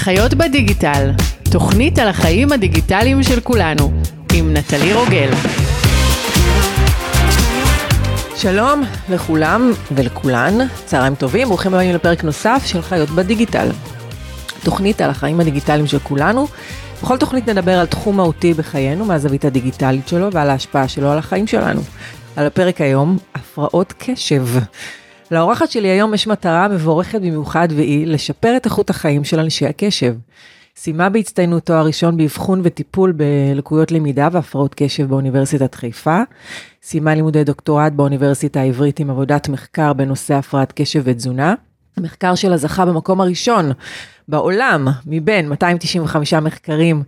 חיות בדיגיטל, תוכנית על החיים הדיגיטליים של כולנו, עם נטלי רוגל. שלום לכולם ולכולן, צהריים טובים, ברוכים הבאים לפרק נוסף של חיות בדיגיטל. תוכנית על החיים הדיגיטליים של כולנו. בכל תוכנית נדבר על תחום מהותי בחיינו מהזווית הדיגיטלית שלו ועל ההשפעה שלו על החיים שלנו. על הפרק היום, הפרעות קשב. לאורחת שלי היום יש מטרה מבורכת במיוחד והיא לשפר את איכות החיים של אנשי הקשב. סיימה בהצטיינות תואר ראשון באבחון וטיפול בלקויות למידה והפרעות קשב באוניברסיטת חיפה. סיימה לימודי דוקטורט באוניברסיטה העברית עם עבודת מחקר בנושא הפרעת קשב ותזונה. המחקר שלה זכה במקום הראשון בעולם מבין 295 מחקרים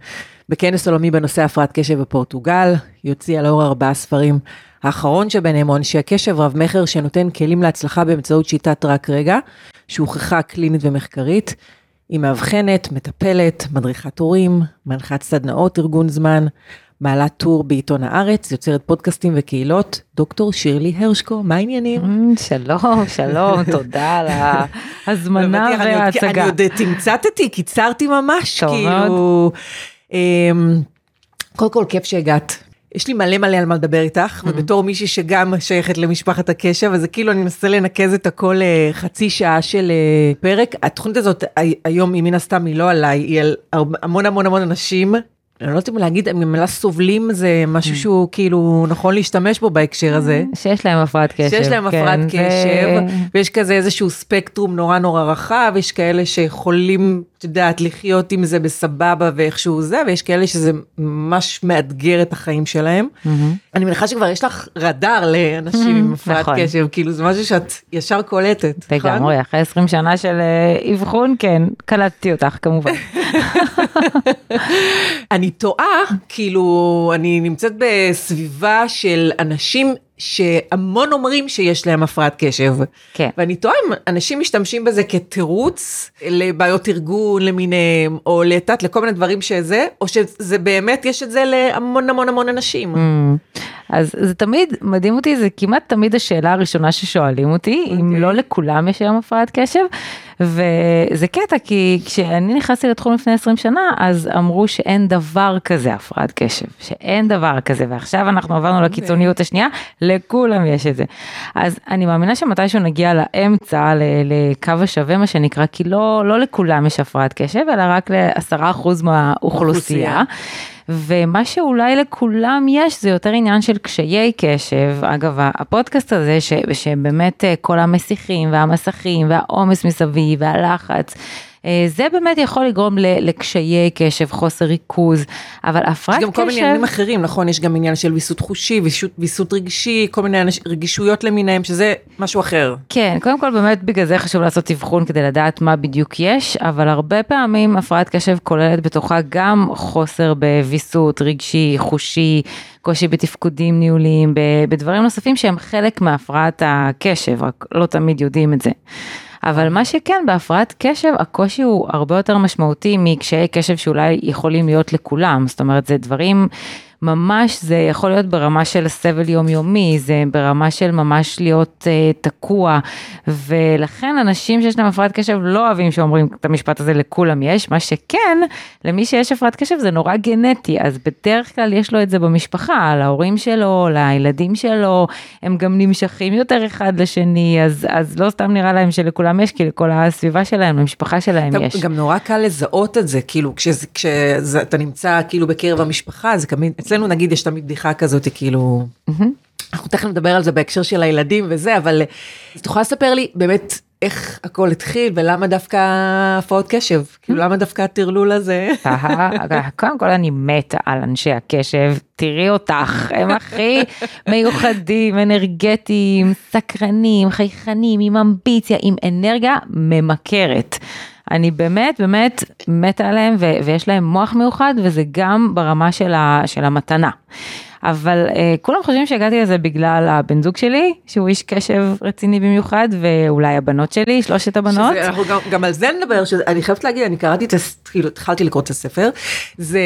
בכנס עולמי בנושא הפרעת קשב בפורטוגל. היא הוציאה לאור ארבעה ספרים. האחרון שביניהם הוא אנשי הקשב רב מכר שנותן כלים להצלחה באמצעות שיטת רק רגע, שהוכחה קלינית ומחקרית. היא מאבחנת, מטפלת, מדריכת הורים, מנחת סדנאות ארגון זמן, בעלת טור בעיתון הארץ, יוצרת פודקאסטים וקהילות, דוקטור שירלי הרשקו, מה העניינים? שלום, שלום, תודה על ההזמנה וההצגה. אני עוד תמצתתי, קיצרתי ממש, כאילו... אמ, קודם כל, כיף שהגעת. יש לי מלא מלא על מה לדבר איתך, ובתור מישהי שגם שייכת למשפחת הקשב, אז זה כאילו אני מנסה לנקז את הכל חצי שעה של פרק. התוכנית הזאת היום היא מן הסתם היא לא עליי, היא על המון המון המון אנשים. אני לא יודעת אם להגיד, המילה סובלים זה משהו שהוא כאילו נכון להשתמש בו בהקשר הזה. שיש להם הפרעת קשב. שיש להם הפרעת קשב, ויש כזה איזשהו ספקטרום נורא נורא רחב, יש כאלה שיכולים, את יודעת, לחיות עם זה בסבבה ואיכשהו זה, ויש כאלה שזה ממש מאתגר את החיים שלהם. אני מניחה שכבר יש לך רדאר לאנשים עם הפרעת קשב, כאילו זה משהו שאת ישר קולטת. לגמרי, אחרי 20 שנה של אבחון, כן, קלטתי אותך כמובן. אני טועה, כאילו, אני נמצאת בסביבה של אנשים שהמון אומרים שיש להם הפרעת קשב. כן. ואני טועה אם אנשים משתמשים בזה כתירוץ לבעיות ארגון למיניהם, או לתת לכל מיני דברים שזה, או שזה באמת יש את זה להמון המון המון אנשים. Mm. אז זה תמיד מדהים אותי, זה כמעט תמיד השאלה הראשונה ששואלים אותי, okay. אם אוקיי. לא לכולם יש היום הפרעת קשב. וזה קטע כי כשאני נכנסתי לתחום לפני 20 שנה אז אמרו שאין דבר כזה הפרעת קשב שאין דבר כזה ועכשיו אנחנו עברנו לקיצוניות השנייה לכולם יש את זה. אז אני מאמינה שמתישהו נגיע לאמצע לקו השווה מה שנקרא כי לא לא לכולם יש הפרעת קשב אלא רק לעשרה אחוז מהאוכלוסייה. ומה שאולי לכולם יש זה יותר עניין של קשיי קשב. אגב, הפודקאסט הזה ש, שבאמת אה, כל המסיכים והמסכים והעומס מסביב והלחץ. אה, זה באמת יכול לגרום לקשיי קשב, חוסר ריכוז, אבל הפרעת קשב... יש גם כל מיני עניינים אחרים, נכון? יש גם עניין של ויסות חושי, ויסות, ויסות רגשי, כל מיני רגישויות למיניהם, שזה משהו אחר. כן, קודם כל באמת בגלל זה חשוב לעשות אבחון כדי לדעת מה בדיוק יש, אבל הרבה פעמים הפרעת קשב כוללת בתוכה גם חוסר בוויסות רגשי, חושי, קושי בתפקודים ניהוליים, בדברים נוספים שהם חלק מהפרעת הקשב, רק לא תמיד יודעים את זה. אבל מה שכן, בהפרעת קשב, הקושי הוא הרבה יותר משמעותי מקשיי קשב שאולי יכולים להיות לכולם, זאת אומרת, זה דברים... ממש זה יכול להיות ברמה של סבל יומיומי, זה ברמה של ממש להיות uh, תקוע, ולכן אנשים שיש להם הפרעת קשב לא אוהבים שאומרים את המשפט הזה לכולם יש, מה שכן, למי שיש הפרעת קשב זה נורא גנטי, אז בדרך כלל יש לו את זה במשפחה, להורים שלו, לילדים שלו, הם גם נמשכים יותר אחד לשני, אז, אז לא סתם נראה להם שלכולם יש, כי לכל הסביבה שלהם, למשפחה שלהם יש. גם נורא קל לזהות את זה, כאילו כשאתה נמצא כאילו בקרב המשפחה, זה תמיד, אצלנו נגיד יש תמיד בדיחה כזאת, כאילו, אנחנו תכף נדבר על זה בהקשר של הילדים וזה, אבל את יכולה לספר לי באמת איך הכל התחיל ולמה דווקא הפרעות קשב, כאילו למה דווקא הטרלול הזה? קודם כל אני מתה על אנשי הקשב, תראי אותך, הם הכי מיוחדים, אנרגטיים, סקרנים, חייכנים, עם אמביציה, עם אנרגיה ממכרת. אני באמת באמת מתה עליהם ויש להם מוח מיוחד וזה גם ברמה של, ה- של המתנה. אבל אה, כולם חושבים שהגעתי לזה בגלל הבן זוג שלי, שהוא איש קשב רציני במיוחד, ואולי הבנות שלי, שלושת הבנות. שזה, אנחנו גם, גם על זה נדבר, שאני חייבת להגיד, אני קראתי את, כאילו, התחלתי לקרוא את הספר, זה,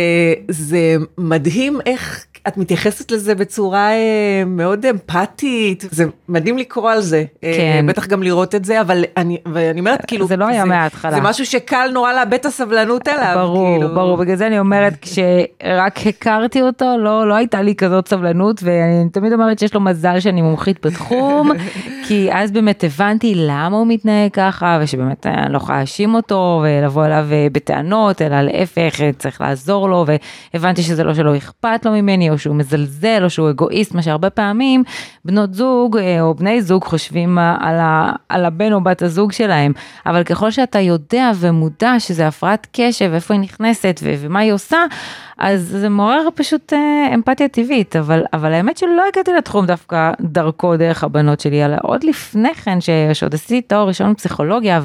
זה מדהים איך את מתייחסת לזה בצורה אה, מאוד אמפתית, זה מדהים לקרוא על זה, אה, כן. בטח גם לראות את זה, אבל אני, ואני אומרת, כאילו, זה לא היה מההתחלה. זה משהו שקל נורא לאבד את הסבלנות אליו, ברור, כאילו. ברור, בגלל זה אני אומרת, כשרק הכרתי אותו, לא, לא הייתה לי כזאת סבלנות, ואני תמיד אומרת שיש לו מזל שאני מומחית בתחום, כי אז באמת הבנתי למה הוא מתנהג ככה, ושבאמת אני לא יכולה להאשים אותו, ולבוא אליו אה, בטענות, אלא להפך, אה, צריך לעזור לו, והבנתי שזה לא שלא אכפת לו ממני, או שהוא מזלזל, או שהוא אגואיסט, מה שהרבה פעמים בנות זוג, אה, או בני זוג חושבים אה, על, ה, על הבן או בת הזוג שלהם, אבל ככל שאתה יודע ומודע שזה הפרעת קשב, איפה היא נכנסת ומה היא עושה, אז זה מעורר פשוט אה, אמפתיה טבעית, אבל, אבל האמת שלא הגעתי לתחום דווקא דרכו דרך הבנות שלי, אלא עוד לפני כן, ש- שעוד עשיתי תואר ראשון בפסיכולוגיה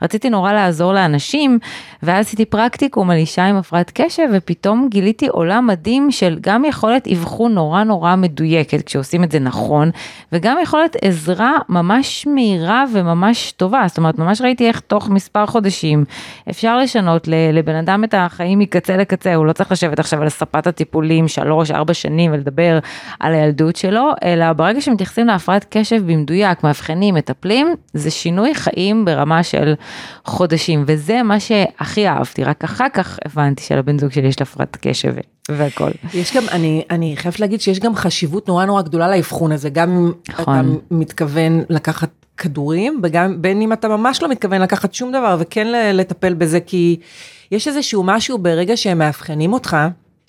ורציתי נורא לעזור לאנשים, ואז עשיתי פרקטיקום על אישה עם הפרעת קשב, ופתאום גיליתי עולם מדהים של גם יכולת אבחון נורא נורא מדויקת, כשעושים את זה נכון, וגם יכולת עזרה ממש מהירה וממש טובה, זאת אומרת, ממש ראיתי איך תוך מספר חודשים אפשר לשנות לבן אדם את החיים מקצה לקצה, הוא לא צריך לשבת עכשיו על ספת הטיפולים שלוש, ארבע שנים ולדבר על הילדות שלו, אלא ברגע שמתייחסים להפרעת קשב במדויק, מאבחנים, מטפלים, זה שינוי חיים ברמה של חודשים, וזה מה שהכי אהבתי, רק אחר כך הבנתי שלבן זוג שלי יש הפרעת קשב והכל. יש גם, אני, אני חייבת להגיד שיש גם חשיבות נורא נורא גדולה לאבחון הזה, גם אם נכון. אתה מתכוון לקחת כדורים, וגם בין אם אתה ממש לא מתכוון לקחת שום דבר, וכן לטפל בזה, כי יש איזשהו משהו ברגע שהם מאבחנים אותך,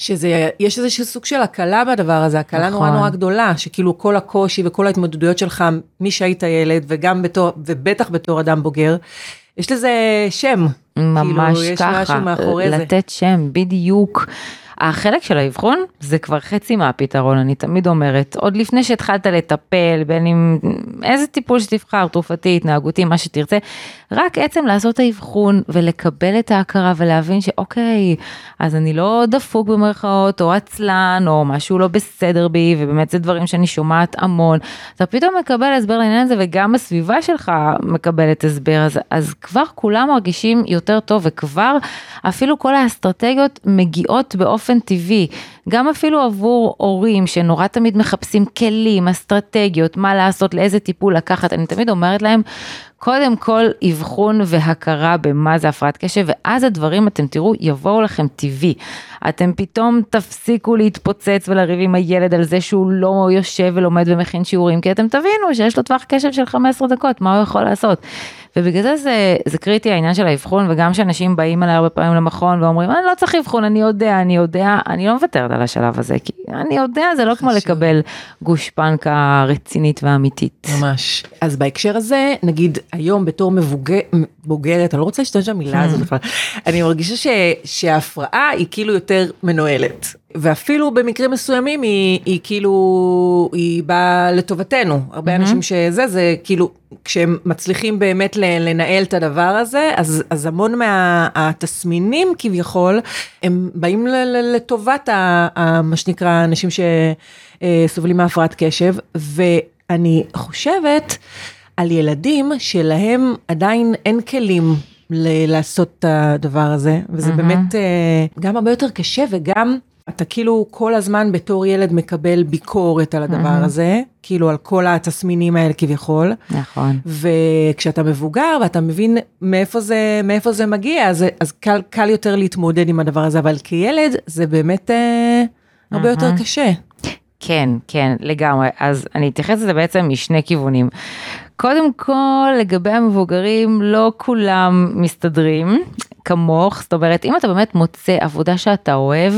שזה, יש איזשהו סוג של הקלה בדבר הזה, הקלה נורא נכון. נורא גדולה, שכאילו כל הקושי וכל ההתמודדויות שלך משהיית ילד, וגם בתור, ובטח בתור אדם בוגר, יש לזה שם. ממש כאילו, יש ככה, מאחורי זה. לתת שם, בדיוק. החלק של האבחון זה כבר חצי מהפתרון, אני תמיד אומרת, עוד לפני שהתחלת לטפל, בין אם איזה טיפול שתבחר, תרופתי, התנהגותי, מה שתרצה, רק עצם לעשות האבחון ולקבל את ההכרה ולהבין שאוקיי, אז אני לא דפוק במרכאות, או עצלן, או משהו לא בסדר בי, ובאמת זה דברים שאני שומעת המון, אתה פתאום מקבל הסבר לעניין הזה, וגם הסביבה שלך מקבלת הסבר, אז, אז כבר כולם מרגישים יותר טוב, וכבר אפילו כל האסטרטגיות מגיעות באופן טבעי, גם אפילו עבור הורים שנורא תמיד מחפשים כלים, אסטרטגיות, מה לעשות, לאיזה טיפול לקחת, אני תמיד אומרת להם, קודם כל אבחון והכרה במה זה הפרעת קשב, ואז הדברים, אתם תראו, יבואו לכם טבעי. אתם פתאום תפסיקו להתפוצץ ולריב עם הילד על זה שהוא לא יושב ולומד ומכין שיעורים, כי אתם תבינו שיש לו טווח קשב של 15 דקות, מה הוא יכול לעשות. ובגלל זה זה, זה קריטי העניין של האבחון, וגם שאנשים באים אליי הרבה פעמים למכון ואומרים, אני לא צריך אבחון, אני יודע, אני יודע, אני לא מוותרת על השלב הזה, כי אני יודע, זה לא כמו לקבל גושפנקה רצינית ואמיתית. ממש. אז בהקשר הזה, נגיד היום בתור מבוגר, בוגרת, אני לא רוצה להשתמש במילה הזאת בכלל, אני מרגישה ש, שההפרעה היא כאילו יותר מנוהלת. ואפילו במקרים מסוימים היא, היא כאילו, היא באה לטובתנו. הרבה אנשים שזה, זה כאילו, כשהם מצליחים באמת לנהל את הדבר הזה, אז, אז המון מהתסמינים כביכול, הם באים ל- ל- לטובת ה, ה, מה שנקרא אנשים שסובלים מהפרעת קשב, ואני חושבת על ילדים שלהם עדיין אין כלים ל- לעשות את הדבר הזה, וזה מהמם. באמת אה, גם הרבה יותר קשה וגם... אתה כאילו כל הזמן בתור ילד מקבל ביקורת על הדבר הזה, כאילו על כל התסמינים האלה כביכול. נכון. וכשאתה מבוגר ואתה מבין מאיפה זה, מאיפה זה מגיע, אז, אז קל, קל יותר להתמודד עם הדבר הזה, אבל כילד זה באמת אה, הרבה יותר אהה. קשה. כן, כן, לגמרי. אז אני אתייחס לזה בעצם משני כיוונים. קודם כל, לגבי המבוגרים, לא כולם מסתדרים כמוך, זאת אומרת, אם אתה באמת מוצא עבודה שאתה אוהב,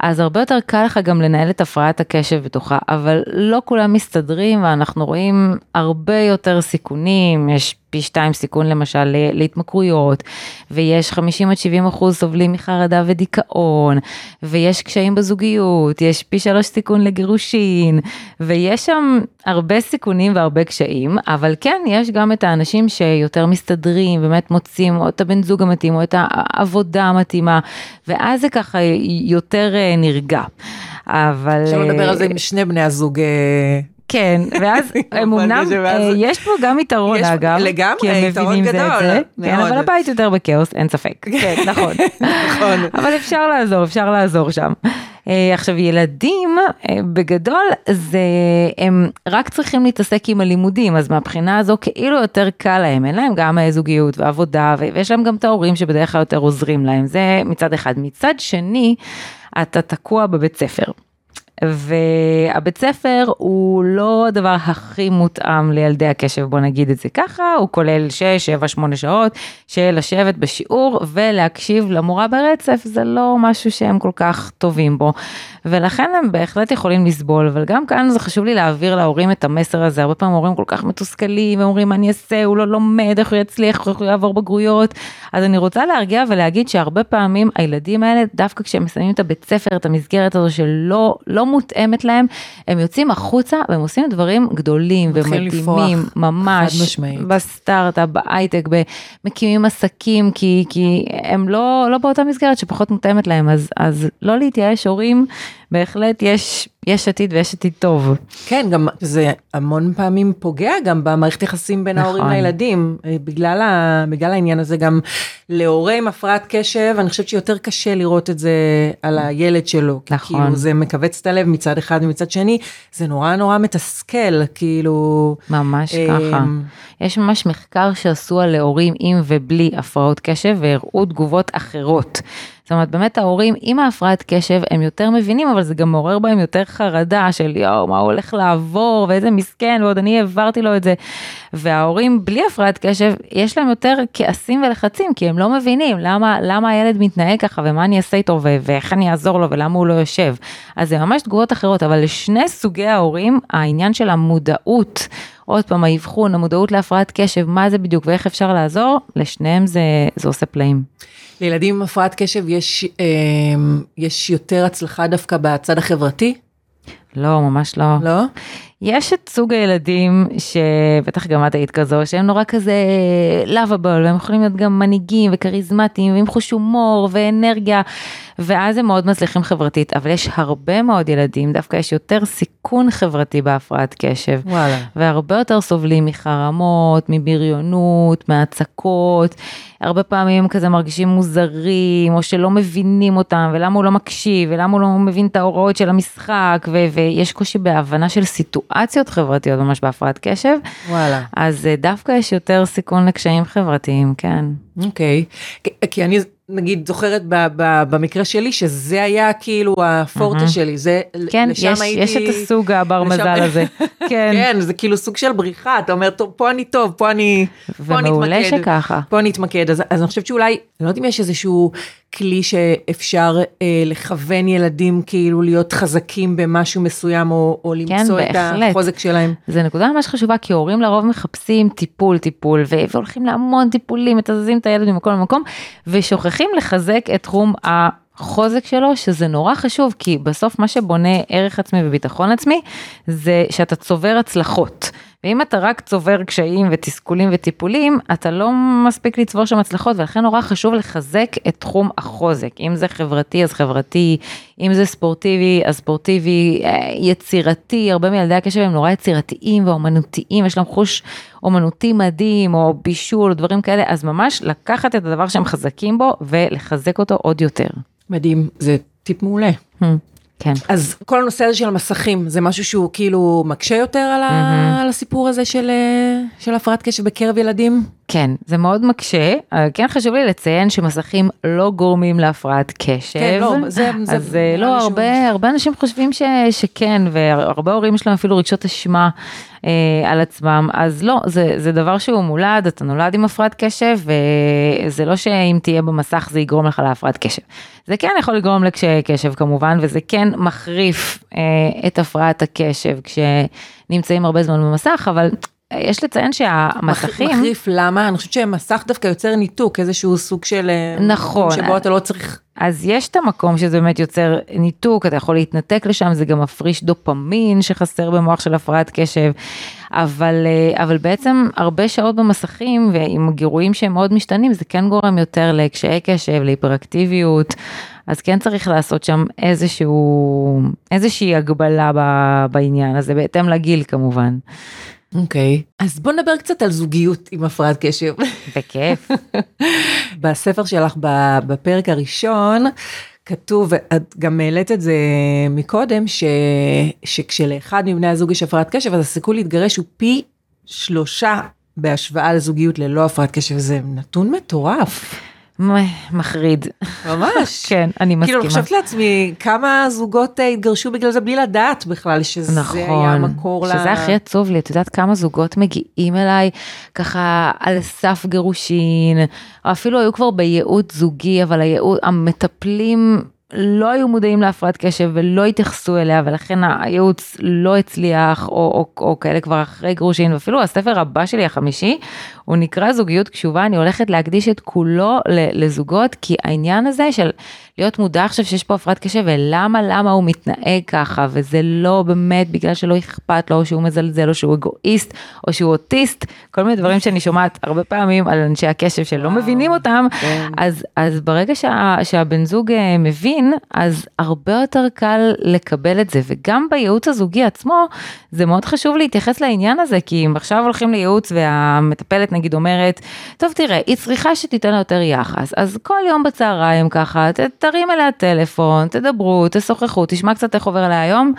אז הרבה יותר קל לך גם לנהל את הפרעת הקשב בתוכה, אבל לא כולם מסתדרים, ואנחנו רואים הרבה יותר סיכונים, יש פי שתיים סיכון למשל להתמכרויות, ויש 50 עד 70 אחוז סובלים מחרדה ודיכאון, ויש קשיים בזוגיות, יש פי שלוש סיכון לגירושין, ויש שם הרבה סיכונים והרבה קשיים, אבל כן, יש גם את האנשים שיותר מסתדרים, באמת מוצאים או את הבן זוג המתאים, או את העבודה המתאימה, ואז זה ככה יותר אה, נרגע. אבל... אפשר לדבר על זה עם שני בני הזוג. כן, ואז הם אמנם, אה, יש פה גם יתרון אגב, לגמרי, כי הם יתרון מבינים זה גדול, את זה, כן. אבל הבית יותר בכאוס, אין ספק, כן, נכון, נכון. אבל אפשר לעזור, אפשר לעזור שם. אה, עכשיו ילדים אה, בגדול זה הם רק צריכים להתעסק עם הלימודים אז מהבחינה הזו כאילו יותר קל להם אין להם גם זוגיות ועבודה ויש להם גם את ההורים שבדרך כלל יותר עוזרים להם זה מצד אחד מצד שני אתה תקוע בבית ספר. והבית ספר הוא לא הדבר הכי מותאם לילדי הקשב בוא נגיד את זה ככה הוא כולל 6, 7, 8 שעות של לשבת בשיעור ולהקשיב למורה ברצף זה לא משהו שהם כל כך טובים בו. ולכן הם בהחלט יכולים לסבול אבל גם כאן זה חשוב לי להעביר להורים את המסר הזה. הרבה פעמים הורים כל כך מתוסכלים ואומרים מה אני אעשה הוא לא לומד איך הוא יצליח איך הוא יעבור בגרויות. אז אני רוצה להרגיע ולהגיד שהרבה פעמים הילדים האלה דווקא כשהם מסיימים את הבית ספר את המסגרת הזו שלא לא מותאמת להם הם יוצאים החוצה והם עושים דברים גדולים לפרוח. ממש. בסטארט-אפ בהייטק מקימים עסקים כי כי הם לא לא באותה מסגרת שפחות מותאמת להם אז אז לא להתייאש הורים בהחלט יש יש עתיד ויש עתיד טוב. כן, גם זה המון פעמים פוגע גם במערכת יחסים בין ההורים נכון. לילדים. אה, בגלל, ה, בגלל העניין הזה גם להורה עם הפרעת קשב, אני חושבת שיותר קשה לראות את זה על הילד שלו. נכון. כאילו זה מכווץ את הלב מצד אחד ומצד שני, זה נורא נורא מתסכל, כאילו... ממש אה, ככה. יש ממש מחקר שעשו על להורים עם ובלי הפרעות קשב והראו תגובות אחרות. זאת אומרת באמת ההורים עם ההפרעת קשב הם יותר מבינים אבל זה גם מעורר בהם יותר חרדה של יואו מה הוא הולך לעבור ואיזה מסכן ועוד אני העברתי לו את זה. וההורים בלי הפרעת קשב יש להם יותר כעסים ולחצים כי הם לא מבינים למה למה הילד מתנהג ככה ומה אני אעשה איתו ואיך אני אעזור לו ולמה הוא לא יושב. אז זה ממש תגובות אחרות אבל לשני סוגי ההורים העניין של המודעות. עוד פעם האבחון המודעות להפרעת קשב מה זה בדיוק ואיך אפשר לעזור לשניהם זה זה עושה פלאים. לילדים עם הפרעת קשב יש, אה, יש יותר הצלחה דווקא בצד החברתי, לא ממש לא. לא? יש את סוג הילדים שבטח גם את היית כזו שהם נורא כזה לאביבל והם יכולים להיות גם מנהיגים וכריזמטיים ועם חוש הומור ואנרגיה ואז הם מאוד מצליחים חברתית אבל יש הרבה מאוד ילדים דווקא יש יותר סיכון חברתי בהפרעת קשב. וואלה. והרבה יותר סובלים מחרמות, מבריונות, מהצקות, הרבה פעמים כזה מרגישים מוזרים, או שלא מבינים אותם, ולמה הוא לא מקשיב, ולמה הוא לא מבין את ההוראות של המשחק, ו- ויש קושי בהבנה של סיטואציות חברתיות ממש בהפרעת קשב, וואלה. אז אה, דווקא יש יותר סיכון לקשיים חברתיים, כן. אוקיי, כי- כי אני נגיד זוכרת ב, ב, במקרה שלי שזה היה כאילו הפורטה שלי, זה, כן, לשם יש, הייתי, יש את הסוג הבר לשם- מזל הזה, כן, כן, זה כאילו סוג של בריחה, אתה אומר, טוב, פה אני טוב, פה אני, פה. שככה. פה אני אתמקד, אז, אז אני חושבת שאולי, אני לא יודעת אם יש איזשהו כלי שאפשר אה, לכוון ילדים כאילו להיות חזקים במשהו מסוים, או, או למצוא את כן, בהחלט. החוזק שלהם. זה נקודה ממש חשובה כי הורים לרוב מחפשים טיפול טיפול והולכים להמון טיפולים מתזזים את הילד ממקום למקום ושוכחים לחזק את תחום החוזק שלו שזה נורא חשוב כי בסוף מה שבונה ערך עצמי וביטחון עצמי זה שאתה צובר הצלחות. ואם אתה רק צובר קשיים ותסכולים וטיפולים, אתה לא מספיק לצבור שם הצלחות, ולכן נורא חשוב לחזק את תחום החוזק. אם זה חברתי, אז חברתי, אם זה ספורטיבי, אז ספורטיבי, אה, יצירתי, הרבה מילדי הקשב הם נורא יצירתיים ואומנותיים, יש להם חוש אומנותי מדהים, או בישול, או דברים כאלה, אז ממש לקחת את הדבר שהם חזקים בו, ולחזק אותו עוד יותר. מדהים, זה טיפ מעולה. כן. אז כל הנושא הזה של המסכים זה משהו שהוא כאילו מקשה יותר על, ה... על הסיפור הזה של, אה, של הפרעת קשב בקרב ילדים? כן, זה מאוד מקשה, כן חשוב לי לציין שמסכים לא גורמים להפרעת קשב. כן, לא, זה- זה אז אה, נראה לא, הרבה, הרבה אנשים חושבים ש, שכן, והרבה הורים יש להם אפילו רגשות אשמה אה, על עצמם, אז לא, זה, זה דבר שהוא מולד, אתה נולד עם הפרעת קשב, וזה לא שאם תהיה במסך זה יגרום לך להפרעת קשב. זה כן יכול לגרום לקשיי קשב כמובן, וזה כן מחריף אה, את הפרעת הקשב כשנמצאים הרבה זמן במסך, אבל יש לציין שהמסכים... מחריף, למה? אני חושבת שמסך דווקא יוצר ניתוק, איזשהו סוג של... אה, נכון. שבו אתה לא צריך... אז יש את המקום שזה באמת יוצר ניתוק, אתה יכול להתנתק לשם, זה גם מפריש דופמין שחסר במוח של הפרעת קשב, אבל, אה, אבל בעצם הרבה שעות במסכים ועם גירויים שהם מאוד משתנים, זה כן גורם יותר לקשיי קשב, להיפראקטיביות, אז כן צריך לעשות שם איזשהו, איזושהי הגבלה בעניין הזה, בהתאם לגיל כמובן. אוקיי, okay. אז בוא נדבר קצת על זוגיות עם הפרעת קשב. בכיף. בספר שלך בפרק הראשון, כתוב, את גם העלית את זה מקודם, ש, שכשלאחד מבני הזוג יש הפרעת קשב, אז הסיכוי להתגרש הוא פי שלושה בהשוואה לזוגיות ללא הפרעת קשב, זה נתון מטורף. מחריד. ממש. כן, אני מסכימה. כאילו, אני חושבת לעצמי, כמה זוגות אה, התגרשו בגלל זה בלי לדעת בכלל שזה נכון, היה המקור ל... שזה הכי עצוב לי, את יודעת כמה זוגות מגיעים אליי ככה על סף גירושין, או אפילו היו כבר בייעוץ זוגי, אבל הייעוץ, המטפלים לא היו מודעים להפרעת קשב ולא התייחסו אליה ולכן הייעוץ לא הצליח או, או, או כאלה כבר אחרי גרושין ואפילו הספר הבא שלי החמישי הוא נקרא זוגיות קשובה אני הולכת להקדיש את כולו לזוגות כי העניין הזה של להיות מודע עכשיו שיש פה הפרעת קשב ולמה למה הוא מתנהג ככה? וזה לא באמת בגלל שלא אכפת לו או שהוא מזלזל או שהוא אגואיסט או שהוא אוטיסט. כל מיני דברים שאני שומעת הרבה פעמים על אנשי הקשב שלא מבינים אותם. כן. אז אז ברגע שה, שהבן זוג אה, מבין אז הרבה יותר קל לקבל את זה. וגם בייעוץ הזוגי עצמו זה מאוד חשוב להתייחס לעניין הזה כי אם עכשיו הולכים לייעוץ והמטפלת נגיד אומרת טוב תראה היא צריכה שתיתן לה יותר יחס אז כל יום בצהריים ככה תרים אליה טלפון, תדברו, תשוחחו, תשמע קצת איך עובר עליה היום.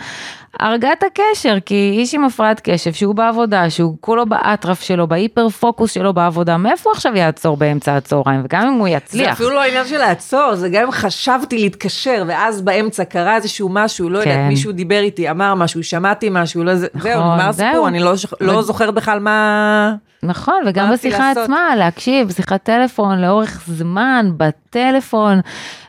הרגה את הקשר, כי איש עם הפרעת קשב שהוא בעבודה, שהוא כולו באטרף שלו, בהיפר פוקוס שלו בעבודה, מאיפה הוא עכשיו יעצור באמצע הצהריים? וגם אם הוא יצליח. זה אפילו לא העניין של לעצור, זה גם אם חשבתי להתקשר, ואז באמצע קרה איזשהו משהו, לא כן. יודעת, מישהו דיבר איתי, אמר משהו, שמעתי משהו, לא זה, נכון, זהו, נגמר הסיפור, אני לא, לא זוכר בכלל מה... נכון, וגם בשיחה עצמה, להקשיב, שיחת טלפון לאורך זמן, בטלפון,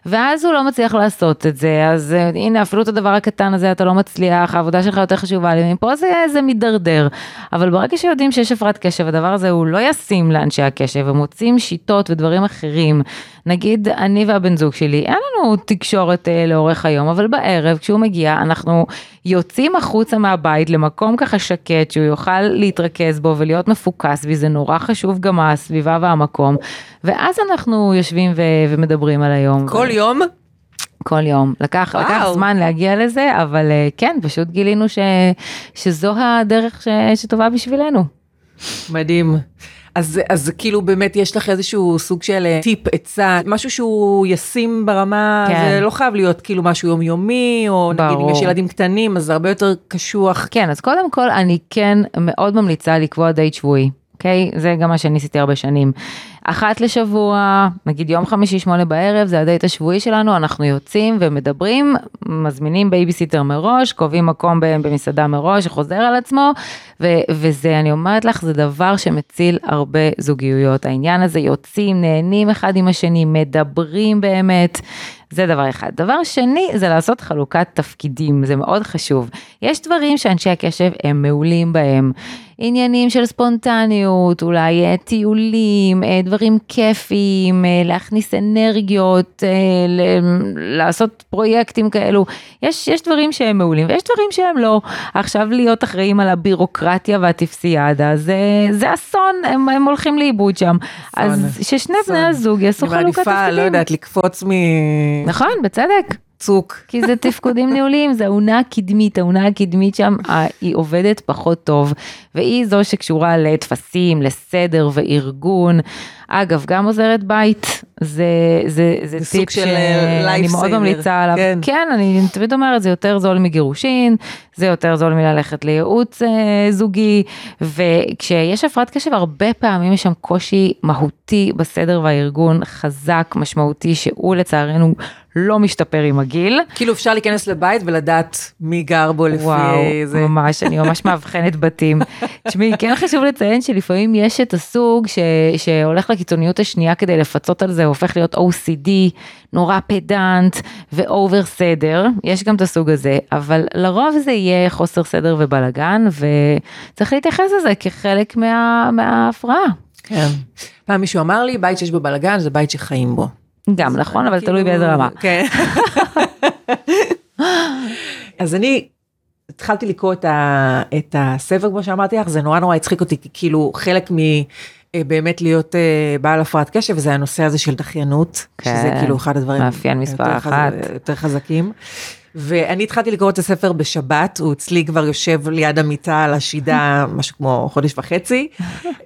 ואז הוא לא מצליח לעשות את זה, אז uh, הנה, אפילו את הדבר הקטן הזה אתה לא מצליח, העבודה שלך יותר חשובה לי, מפה זה, זה מידרדר. אבל ברגע שיודעים שיש הפרעת קשב, הדבר הזה הוא לא ישים לאנשי הקשב, הם מוצאים שיטות ודברים אחרים. נגיד, אני והבן זוג שלי, אין לנו תקשורת uh, לאורך היום, אבל בערב, כשהוא מגיע, אנחנו יוצאים החוצה מהבית למקום ככה שקט, שהוא יוכל להתרכז בו ולהיות מפוקס, וזה נורא חשוב גם הסביבה והמקום, ואז אנחנו יושבים ו- ומדברים על היום. כל יום? כל יום. לקח, לקח זמן להגיע לזה, אבל אה, כן, פשוט גילינו ש, שזו הדרך ש, שטובה בשבילנו. מדהים. אז, אז כאילו באמת יש לך איזשהו סוג של אה, טיפ, עצה, משהו שהוא ישים ברמה, כן. זה לא חייב להיות כאילו משהו יומיומי, או ברור. נגיד אם יש ילדים קטנים, אז זה הרבה יותר קשוח. כן, אז קודם כל אני כן מאוד ממליצה לקבוע דייט שבועי. אוקיי? Okay? זה גם מה שאני עשיתי הרבה שנים. אחת לשבוע, נגיד יום חמישי שמונה בערב, זה הדייט השבועי שלנו, אנחנו יוצאים ומדברים, מזמינים בייביסיטר מראש, קובעים מקום במסעדה מראש, שחוזר על עצמו, ו- וזה, אני אומרת לך, זה דבר שמציל הרבה זוגיות. העניין הזה, יוצאים, נהנים אחד עם השני, מדברים באמת. זה דבר אחד. דבר שני זה לעשות חלוקת תפקידים, זה מאוד חשוב. יש דברים שאנשי הקשב הם מעולים בהם. עניינים של ספונטניות, אולי אה, טיולים, אה, דברים כיפיים, אה, להכניס אנרגיות, לעשות פרויקטים כאלו. יש, יש דברים שהם מעולים ויש דברים שהם לא. עכשיו להיות אחראים על הבירוקרטיה והטפסיאדה, זה, זה אסון, הם, הם הולכים לאיבוד שם. אסון. אז ששני אסון. בני הזוג יעשו חלוקת תפקידים. אני מעדיפה, לא יודעת, לקפוץ מ... נכון, בצדק. צוק. כי זה תפקודים ניהוליים, זה האונה הקדמית, האונה הקדמית שם, היא עובדת פחות טוב, והיא זו שקשורה לטפסים, לסדר וארגון. אגב, גם עוזרת בית, זה, זה, זה, זה טיפ שאני מאוד ממליצה עליו. כן. כן, אני תמיד אומרת, זה יותר זול מגירושין, זה יותר זול מללכת לייעוץ אה, זוגי, וכשיש הפרעת קשב, הרבה פעמים יש שם קושי מהותי בסדר והארגון, חזק, משמעותי, שהוא לצערנו לא משתפר עם הגיל. כאילו אפשר להיכנס לבית ולדעת מי גר בו לפי וואו, זה. ממש, אני ממש מאבחנת בתים. תשמעי, כן חשוב לציין שלפעמים יש את הסוג ש, שהולך לקיצוניות השנייה כדי לפצות על זה, הופך להיות OCD, נורא פדנט ואובר סדר, יש גם את הסוג הזה, אבל לרוב זה יהיה חוסר סדר ובלאגן, וצריך להתייחס לזה כחלק מה, מההפרעה. כן. פעם מישהו אמר לי, בית שיש בו בלאגן זה בית שחיים בו. גם נכון, אבל כאילו- תלוי באיזה רמה. כן. אז אני התחלתי לקרוא את, ה, את הספר, כמו שאמרתי לך, זה נורא נורא הצחיק אותי, כאילו חלק מ... אה, באמת להיות אה, בעל הפרעת קשב, וזה הנושא הזה של דחיינות, כן. שזה כאילו אחד הדברים מאפיין מספר יותר חז- אחת. יותר חזקים. ואני התחלתי לקרוא את הספר בשבת, הוא אצלי כבר יושב ליד המיטה על השידה משהו כמו חודש וחצי,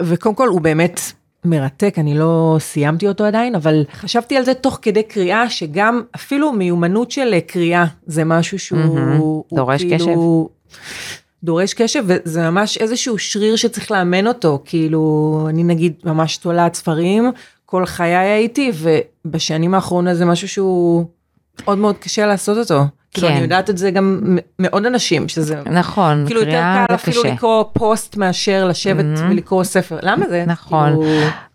וקודם כל הוא באמת מרתק, אני לא סיימתי אותו עדיין, אבל חשבתי על זה תוך כדי קריאה, שגם אפילו מיומנות של אה, קריאה זה משהו שהוא... הוא דורש כאילו, דורש קשב, וזה ממש איזשהו שריר שצריך לאמן אותו, כאילו, אני נגיד ממש תולעת ספרים, כל חיי הייתי, ובשנים האחרונות זה משהו שהוא מאוד מאוד קשה לעשות אותו. כאילו, כן. אני יודעת את זה גם מ- מעוד אנשים, שזה נכון, כאילו יותר קל אפילו. לקרוא פוסט מאשר לשבת ולקרוא ספר. למה זה? נכון. כאילו,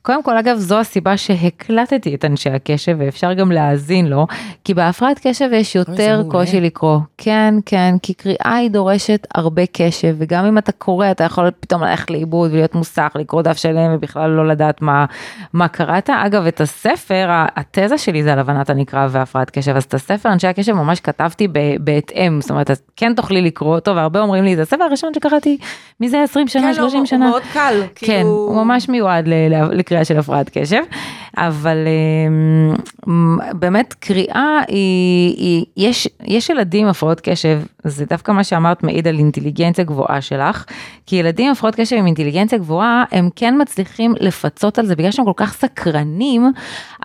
קודם כל, אגב, זו הסיבה שהקלטתי את אנשי הקשב, ואפשר גם להאזין לו, כי בהפרעת קשב יש יותר. קושי לקרוא. כן, כן, כי קריאה היא דורשת הרבה קשב, וגם אם אתה קורא, אתה יכול פתאום ללכת לאיבוד ולהיות מוסך, לקרוא דף שלם ובכלל לא לדעת מה, מה קראת. אגב, את הספר, התזה שלי זה על הבנת הנקרא והפרעת קשב, אז את הספר אנשי הקשב ממש כתבתי בהתאם, זאת אומרת, כן תוכלי לקרוא אותו, והרבה אומרים לי, זה הספר הראשון שקראתי מזה 20 שנה, כן, לא, 30 הוא שנה. מאוד קל. כן, כאילו- הוא ממש מיועד ל- לקריאה של הפרעת קשב, אבל אמ, באמת קריאה היא, היא יש, יש ילדים עם הפרעות קשב, זה דווקא מה שאמרת מעיד על אינטליגנציה גבוהה שלך, כי ילדים עם הפרעות קשב עם אינטליגנציה גבוהה, הם כן מצליחים לפצות על זה, בגלל שהם כל כך סקרנים,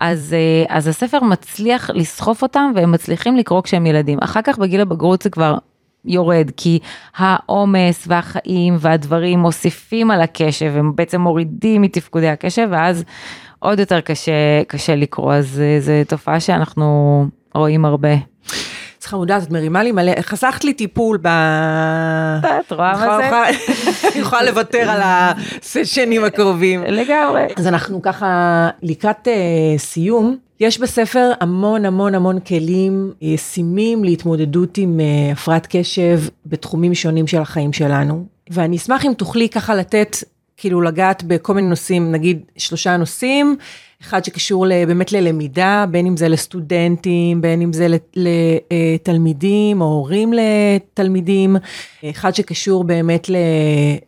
אז, אה, אז הספר מצליח לסחוף אותם והם מצליחים לקרוא כשהם ילדים. אחר כך בגיל הבגרות זה כבר יורד, כי העומס והחיים והדברים מוסיפים על הקשב, הם בעצם מורידים מתפקודי הקשב, ואז עוד יותר קשה, קשה לקרוא, אז אה, זו תופעה שאנחנו רואים הרבה. מודעת, את מרימה לי מלא, חסכת לי טיפול ב... את רואה מה זה? אני יכולה לוותר על הסשנים הקרובים. לגמרי. אז אנחנו ככה לקראת אה, סיום. יש בספר המון המון המון כלים ישימים להתמודדות עם אה, הפרעת קשב בתחומים שונים של החיים שלנו. ואני אשמח אם תוכלי ככה לתת, כאילו לגעת בכל מיני נושאים, נגיד שלושה נושאים, אחד שקשור באמת ללמידה, בין אם זה לסטודנטים, בין אם זה לתלמידים או הורים לתלמידים, אחד שקשור באמת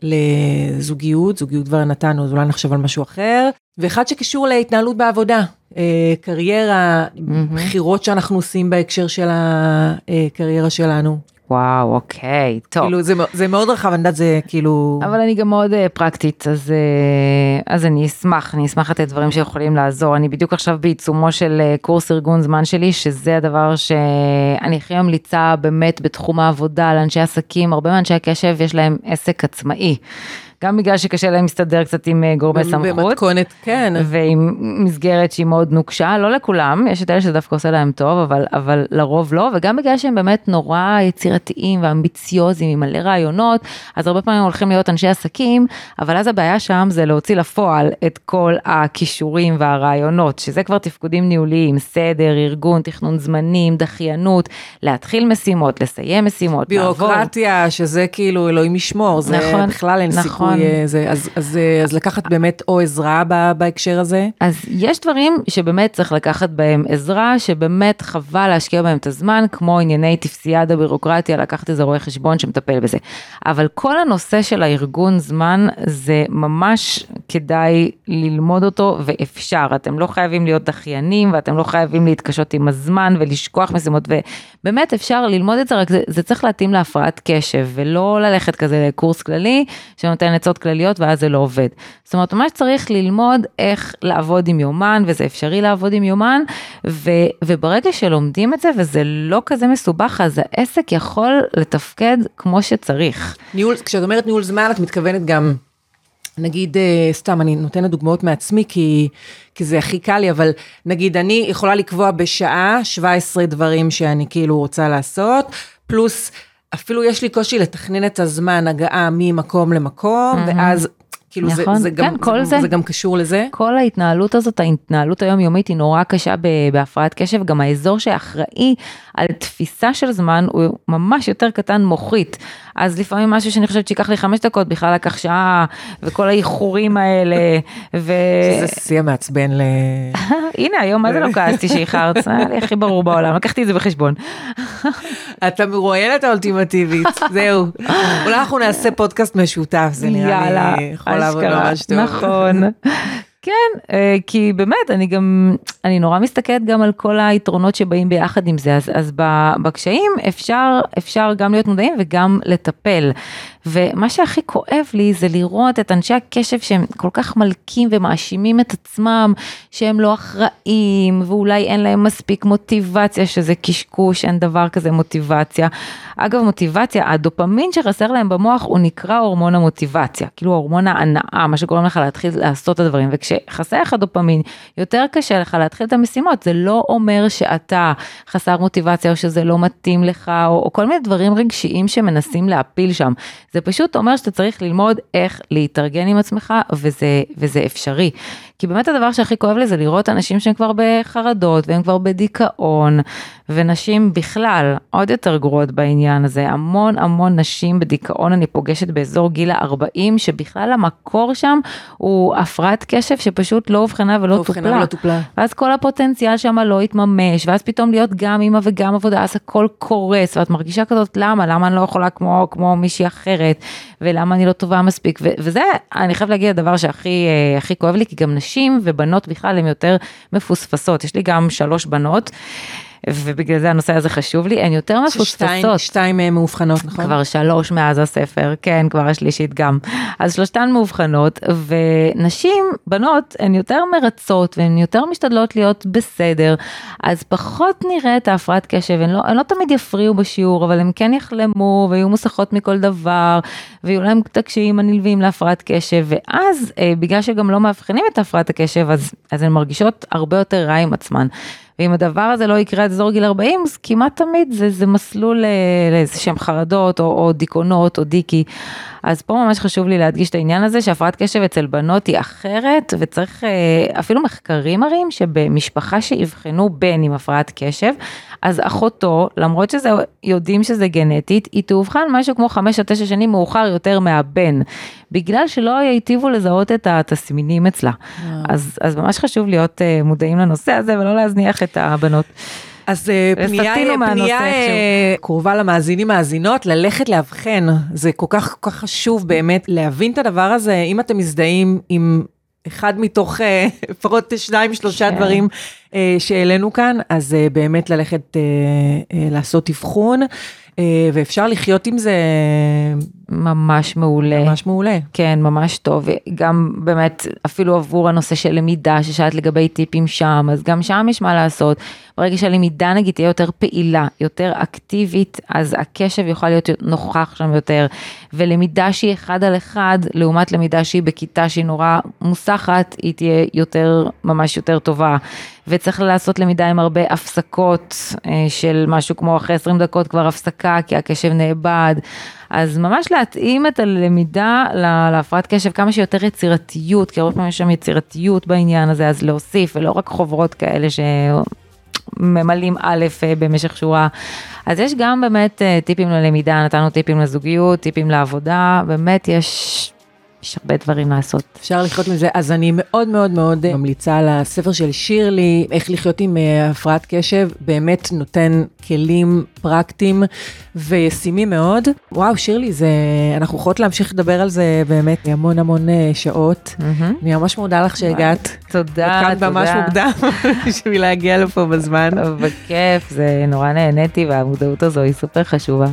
לזוגיות, זוגיות כבר נתנו, אז אולי נחשוב על משהו אחר, ואחד שקשור להתנהלות בעבודה, אה, קריירה, בחירות שאנחנו עושים בהקשר של הקריירה שלנו. וואו, אוקיי, טוב. כאילו זה, זה מאוד רחב, אני יודעת, זה כאילו... אבל אני גם מאוד אה, פרקטית, אז, אה, אז אני אשמח, אני אשמח לתת דברים שיכולים לעזור. אני בדיוק עכשיו בעיצומו של אה, קורס ארגון זמן שלי, שזה הדבר שאני הכי ממליצה באמת בתחום העבודה לאנשי עסקים, הרבה מאנשי הקשב יש להם עסק עצמאי. גם בגלל שקשה להם להסתדר קצת עם אה, גורמי סמכות. במתכונת, כן. ועם מסגרת שהיא מאוד נוקשה, לא לכולם, יש את אלה שזה דווקא עושה להם טוב, אבל, אבל לרוב לא, וגם בגלל שהם באמת נורא יצירתיים ואמביציוזים עם מלא רעיונות, אז הרבה פעמים הולכים להיות אנשי עסקים, אבל אז הבעיה שם זה להוציא לפועל את כל הכישורים והרעיונות, שזה כבר תפקודים ניהוליים, סדר, ארגון, תכנון זמנים, דחיינות, להתחיל משימות, לסיים משימות, לעבור. בירוקרטיה, שזה כאילו אלוהים ישמור, זה נכון, בכלל אין נכון. סיכוי, אה, זה, אז, אז, אה, אז לקחת באמת או עזרה בהקשר הזה. אז יש דברים שבאמת צריך לקחת בהם עזרה, שבאמת חבל להשקיע בהם את הזמן, כמו ענייני טפסיאדה בירוקרטיה, לקחת איזה רואה חשבון שמטפל בזה. אבל כל הנושא של הארגון זמן, זה ממש כדאי ללמוד אותו, ואפשר. אתם לא חייבים להיות דחיינים, ואתם לא חייבים להתקשות עם הזמן ולשכוח משימות, ובאמת אפשר ללמוד את זה, רק זה, זה צריך להתאים להפרעת קשב, ולא ללכת כזה לקורס כללי, שנותן עצות כלליות, ואז זה לא עובד. זאת אומרת, ממש צריך ללמוד איך לעבוד עם יומן, וזה אפשרי לעבוד עם יומן, ו, וברגע שלומדים את זה, וזה לא כזה מסובך, אז העסק יכול לתפקד כמו שצריך. ניהול, כשאת אומרת ניהול זמן, את מתכוונת גם נגיד, אה, סתם, אני נותנת דוגמאות מעצמי כי, כי זה הכי קל לי, אבל נגיד, אני יכולה לקבוע בשעה 17 דברים שאני כאילו רוצה לעשות, פלוס אפילו יש לי קושי לתכנן את הזמן הגעה ממקום למקום, mm-hmm. ואז כאילו נכון, זה, זה, כן, גם, כל זה, זה, זה גם קשור לזה. כל ההתנהלות הזאת, ההתנהלות היומיומית היא נורא קשה בהפרעת קשב, גם האזור שאחראי על תפיסה של זמן הוא ממש יותר קטן מוחית. אז לפעמים משהו שאני חושבת שיקח לי חמש דקות, בכלל לקח שעה, וכל האיחורים האלה, ו... שזה שיא המעצבן ל... הנה, היום מה זה לא כעסתי שאיחרת? זה היה לי הכי ברור בעולם, לקחתי את זה בחשבון. אתה מרואיינת האולטימטיבית, זהו. אולי אנחנו נעשה פודקאסט משותף, זה נראה לי יכול לעבוד ממש טוב. נכון. כן, אה, כי באמת, אני גם, אני נורא מסתכלת גם על כל היתרונות שבאים ביחד עם זה, אז, אז בקשיים אפשר, אפשר גם להיות מודעים וגם לטפל. ומה שהכי כואב לי זה לראות את אנשי הקשב שהם כל כך מלקים ומאשימים את עצמם שהם לא אחראים ואולי אין להם מספיק מוטיבציה שזה קשקוש, אין דבר כזה מוטיבציה. אגב מוטיבציה, הדופמין שחסר להם במוח הוא נקרא הורמון המוטיבציה, כאילו הורמון ההנאה, מה שגורם לך להתחיל לעשות את הדברים וכשחסר לך דופמין יותר קשה לך להתחיל את המשימות, זה לא אומר שאתה חסר מוטיבציה או שזה לא מתאים לך או, או כל מיני דברים רגשיים שמנסים להפיל שם. זה פשוט אומר שאתה צריך ללמוד איך להתארגן עם עצמך, וזה, וזה אפשרי. כי באמת הדבר שהכי כואב לי זה לראות אנשים שהם כבר בחרדות, והם כבר בדיכאון, ונשים בכלל עוד יותר גרועות בעניין הזה. המון המון נשים בדיכאון אני פוגשת באזור גיל ה-40, שבכלל המקור שם הוא הפרעת קשב שפשוט לא אובחנה ולא לא טופלה. ולא טופלה. ואז כל הפוטנציאל שם לא התממש, ואז פתאום להיות גם אימא וגם עבודה, אז הכל קורס, ואת מרגישה כזאת למה, למה אני לא יכולה כמו, כמו מישהי אחרת, ולמה אני לא טובה מספיק, ו- וזה, אני חייבת להגיד, הדבר שהכי אה, כואב לי, כי גם נשים ובנות בכלל הן יותר מפוספסות, יש לי גם שלוש בנות. ובגלל זה הנושא הזה חשוב לי, הן יותר מפוספסות. שתיים מהן מאובחנות, נכון? כבר שלוש מאז הספר, כן, כבר השלישית גם. אז שלושתן מאובחנות, ונשים, בנות, הן יותר מרצות, והן יותר משתדלות להיות בסדר, אז פחות נראה את ההפרעת קשב, הן לא, הן לא תמיד יפריעו בשיעור, אבל הן כן יחלמו, ויהיו מוסכות מכל דבר, ויהיו להם את הקשיים הנלווים להפרעת קשב, ואז, אה, בגלל שגם לא מאבחנים את הפרעת הקשב, אז, אז הן מרגישות הרבה יותר רע עם עצמן. ואם הדבר הזה לא יקרה עד אזור גיל 40, אז כמעט תמיד זה, זה מסלול אה, לאיזה שהם חרדות או, או דיכאונות או דיקי. אז פה ממש חשוב לי להדגיש את העניין הזה שהפרעת קשב אצל בנות היא אחרת וצריך אה, אפילו מחקרים מראים שבמשפחה שיבחנו בן עם הפרעת קשב, אז אחותו, למרות שזה יודעים שזה גנטית, היא תאובחן משהו כמו חמש או תשע שנים מאוחר יותר מהבן, בגלל שלא היטיבו לזהות את התסמינים אצלה. אז, אז ממש חשוב להיות אה, מודעים לנושא הזה ולא להזניח את הבנות. אז אה, פנייה, פנייה אה, קרובה למאזינים מאזינות, ללכת לאבחן, זה כל כך כל כך חשוב באמת להבין את הדבר הזה, אם אתם מזדהים עם אחד מתוך אה, לפחות שניים שלושה כן. דברים שהעלינו כאן, אז באמת ללכת לעשות אבחון. ואפשר לחיות עם זה ממש מעולה. ממש מעולה. כן, ממש טוב. גם באמת, אפילו עבור הנושא של למידה, ששאלת לגבי טיפים שם, אז גם שם יש מה לעשות. ברגע שהלמידה נגיד תהיה יותר פעילה, יותר אקטיבית, אז הקשב יוכל להיות נוכח שם יותר. ולמידה שהיא אחד על אחד, לעומת למידה שהיא בכיתה שהיא נורא מוסחת, היא תהיה יותר, ממש יותר טובה. וצריך לעשות למידה עם הרבה הפסקות אה, של משהו כמו אחרי 20 דקות כבר הפסקה, כי הקשב נאבד. אז ממש להתאים את הלמידה להפרעת קשב כמה שיותר יצירתיות, כי הרבה פעמים יש שם יצירתיות בעניין הזה, אז להוסיף, ולא רק חוברות כאלה שממלאים א' אה, במשך שורה. אז יש גם באמת אה, טיפים ללמידה, נתנו טיפים לזוגיות, טיפים לעבודה, באמת יש יש הרבה דברים לעשות. אפשר לחיות עם זה, אז אני מאוד מאוד מאוד ממליצה על הספר של שירלי, איך לחיות עם אה, הפרעת קשב, באמת נותן כלים פרקטיים וישימים מאוד. וואו, שירלי, זה, אנחנו יכולות להמשיך לדבר על זה באמת המון המון אה, שעות. Mm-hmm. אני ממש מודה לך שהגעת. תודה, תודה. ממש מוקדם בשביל להגיע לפה בזמן. בכיף, זה נורא נהניתי והמודעות הזו היא סופר חשובה.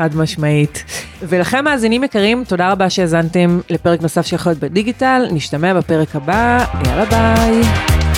חד משמעית. ולכם מאזינים יקרים, תודה רבה שהאזנתם לפרק נוסף של חיות בדיגיטל, נשתמע בפרק הבא, יאללה ביי.